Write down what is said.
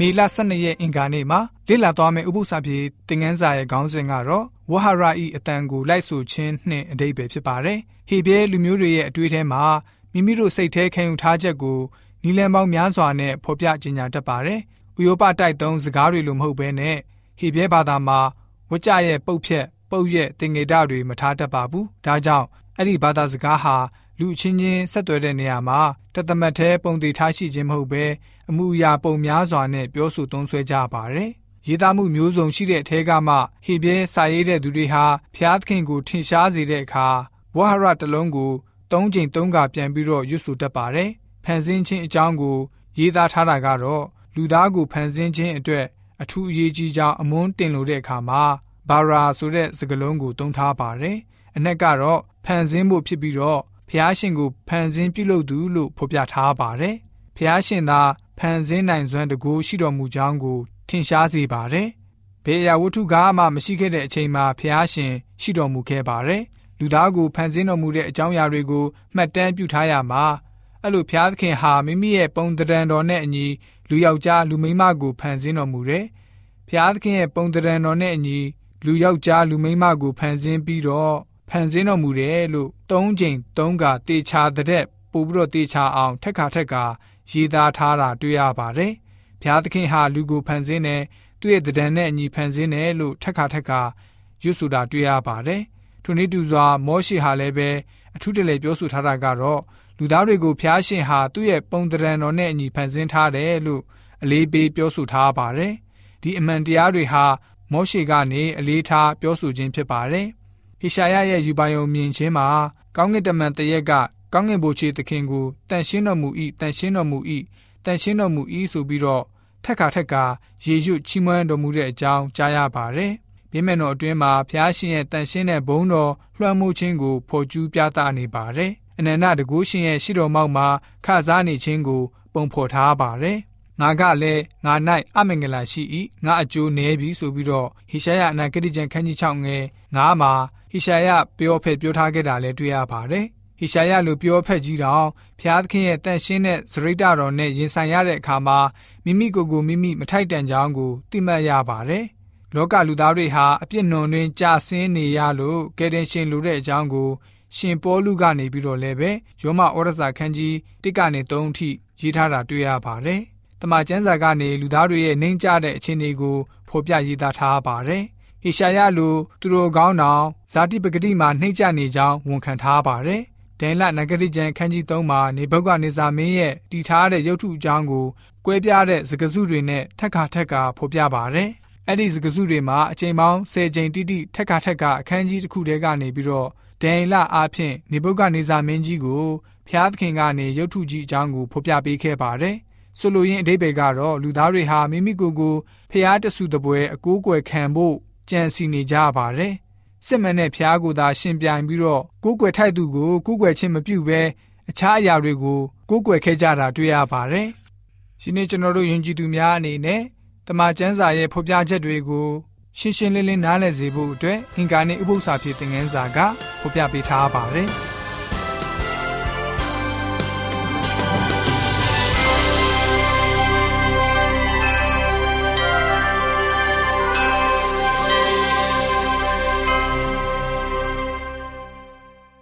မေလ12ရက်အင်္ဂါနေ့မှာလေ့လာသွားမယ့်ဥပုသ္စာပြေသင်ခန်းစာရဲ့ခေါင်းစဉ်ကတော့ဝဟရဤအတန်ကိုလိုက်ဆိုခြင်းနှင့်အတိတ်ပဲဖြစ်ပါတယ်။ဟေဘဲလူမျိုးတွေရဲ့အတွေ့အထဲမှာမိမိတို့စိတ်ထဲခံယူထားချက်ကိုနီလန်ပေါင်းများစွာနဲ့ဖော်ပြကြေညာတတ်ပါတယ်။ဥယောပတိုက်သုံးစကားတွေလိုမဟုတ်ဘဲနဲ့ဟေဘဲဘာသာမှာဝကြရဲ့ပုတ်ဖြက်ပုတ်ရဲ့တင်ငေဒတွေမထားတတ်ပါဘူး။ဒါကြောင့်အဲ့ဒီဘာသာစကားဟာ လူချင်းချင်းဆက်သွယ်တဲ့နေရာမှာတသမတ်သေးပုံသေးထားရှိခြင်းမဟုတ်ဘဲအမှုအရာပုံများစွာနဲ့ပြောဆိုသုံးဆွဲကြပါတယ်။ရေးသားမှုမျိုးစုံရှိတဲ့အထဲကမှဟေပြဲစာရေးတဲ့သူတွေဟာဖျားသခင်ကိုထင်ရှားစေတဲ့အခါဝဟရတလုံးကို၃ချိန်၃ခါပြန်ပြီးတော့ရွတ်ဆိုတတ်ပါတယ်။ဖန်ဆင်းခြင်းအကြောင်းကို ရေးသားထားတာကတော့လူသားကိုဖန်ဆင်းခြင်းအတွက်အထူးအရေးကြီးကြောင်းအမွန်းတင်လို့တဲ့အခါမှာဘာရာဆိုတဲ့စကားလုံးကိုသုံးထားပါတယ်။အ내ကတော့ဖန်ဆင်းဖို့ဖြစ်ပြီးတော့ ဖျားရှင်ကိုဖန်ဆင်းပြုလုပ်သူလို့ဖော်ပြထားပါတယ်။ဖျားရှင်သာဖန်ဆင်းနိုင်စွမ်းတကူရှိတော်မူကြောင်းကိုထင်ရှားစေပါတယ်။ဘေးအရာဝတ္ထုကားမှမရှိခဲ့တဲ့အချိန်မှာဖျားရှင်ရှိတော်မူခဲ့ပါတယ်။လူသားကိုဖန်ဆင်းတော်မူတဲ့အကြောင်းအရာတွေကိုမှတ်တမ်းပြုထားရမှာအဲ့လိုဖျားသခင်ဟာမိမိရဲ့ပုံတံတော်နဲ့အညီလူယောက်ျားလူမိန်းမကိုဖန်ဆင်းတော်မူတယ်။ဖျားသခင်ရဲ့ပုံတံတော်နဲ့အညီလူယောက်ျားလူမိန်းမကိုဖန်ဆင်းပြီးတော့ ဖန်ဆင်းတော်မူတယ်လို့သုံးချိန်သုံးကတေချာတဲ့ပို့ပြီးတော့တေချာအောင်ထက်ခါထက်ခါရေးသားထားတာတွေ့ရပါတယ်။ဘုရားသခင်ဟာလူကိုဖန်ဆင်းတယ်သူ့ရဲ့တဒံနဲ့အညီဖန်ဆင်းတယ်လို့ထက်ခါထက်ခါရွတ်ဆိုတာတွေ့ရပါတယ်။ထိုနည်းတူစွာမောရှိဟာလည်းပဲအထူးတလဲပြောဆိုထားတာကတော့လူသားတွေကိုဖျားရှင်ဟာသူ့ရဲ့ပုံတံတော်နဲ့အညီဖန်ဆင်းထားတယ်လို့အလေးပေးပြောဆိုထားပါတယ်။ဒီအမှန်တရားတွေဟာမောရှိကနေအလေးထားပြောဆိုခြင်းဖြစ်ပါတယ်။ ဟေရှာယရဲ့ယူပါယုံမြင်ခြင်းမှာကောင်းကင်တမန်တရက်ကကောင်းကင်ဘုရားသခင်ကိုတန်ရှင်းတော်မူ၏တန်ရှင်းတော်မူ၏တန်ရှင်းတော်မူ၏ဆိုပြီးတော့ထက်ခါထက်ခါရေရွတ်ချီးမွမ်းတော်မူတဲ့အကြောင်းကြားရပါတယ်။မိမတော်အတွင်းမှာဖျားရှင်ရဲ့တန်ရှင်းတဲ့ဘုန်းတော်လွှမ်းမိုးခြင်းကိုဖော်ကျူးပြသနေပါတယ်။အနန္တတကုရှင်ရဲ့ရှိတော်မောက်မှာခစားနေခြင်းကိုပုံဖော်ထားပါတယ်။ငါကလည်းငါ၌အမင်္ဂလာရှိ၏ငါအကျိုးနည်းပြီဆိုပြီးတော့ဟေရှာယအနာဂတိကျမ်းခန်းကြီး6ငယ်9မှာ ဟေရှာယပြောဖက်ပြောထားခဲ့တာလည်းတွေ့ရပါတယ်ဟေရှာယလိုပြောဖက်ကြီးတောင်ဖျားသခင်ရဲ့တန်ရှင်းတဲ့စရိတတော်နဲ့ရင်ဆိုင်ရတဲ့အခါမှာမိမိကိုယ်ကိုမိမိမထိုက်တန်ကြောင်းကိုသိမှတ်ရပါတယ်။လောကလူသားတွေဟာအပြစ်နွန်တွင်ကြာဆင်းနေရလို့ကယ်တင်ရှင်လိုတဲ့အကြောင်းကိုရှင်ပေါလုကနေပြီးတော့လည်းပဲယောမဩရစာခန်းကြီး1ကနေ3အထိရေးထားတာတွေ့ရပါတယ်။တမန်ကျမ်းစာကနေလူသားတွေရဲ့နှိမ့်ကျတဲ့အခြေအနေကိုဖော်ပြရေးသားထားပါတယ်။ ဟေရှာယလိုသူတို့ကောင်းတော်ဇာတိပဂတိမှာနှိမ့်ကျနေကြောင်းဝန်ခံထားပါတယ်။ဒိန်လနဂတိကျမ်းခန်းကြီး3မှာနေဘုတ်ကနေစာမင်းရဲ့တည်ထားတဲ့ရုပ်ထုအကြောင်းကိုကွဲပြားတဲ့စကားစုတွေနဲ့ထက်ခါထက်ခါဖော်ပြပါရတယ်။အဲ့ဒီစကားစုတွေမှာအချိန်ပေါင်း10ချိန်တိတိထက်ခါထက်ခါအခန်းကြီးတစ်ခုတည်းကနေပြီးတော့ဒိန်လအားဖြင့်နေဘုတ်ကနေစာမင်းကြီးကိုဖျားသခင်ကနေရုပ်ထုကြီးအကြောင်းကိုဖော်ပြပေးခဲ့ပါတယ်။ဆိုလိုရင်းအဓိပ္ပာယ်ကတော့လူသားတွေဟာမိမိကိုယ်ကိုဖျားတဆူတပွဲအကိုးကွယ်ခံဖို့ ကြံစီနေကြပါတယ်။စစ်မှန်တဲ့ဖျားကိုသာရှင်ပြိုင်ပြီးတော့ကိုးကွယ်ထိုက်သူကိုကိုးကွယ်ခြင်းမပြုဘဲအခြားအရာတွေကိုကိုးကွယ်ခဲ့ကြတာတွေ့ရပါတယ်။ဒီနေ့ကျွန်တော်တို့ယဉ်ကျေးသူများအနေနဲ့တမန်ကျမ်းစာရဲ့ဖော်ပြချက်တွေကိုရှင်းရှင်းလင်းလင်းနားလည်စေဖို့အတွက်အင်္ဂါနေ့ဥပုသ္စာဖြစ်တဲ့ငန်းစာကဖော်ပြပေးထားပါတယ်။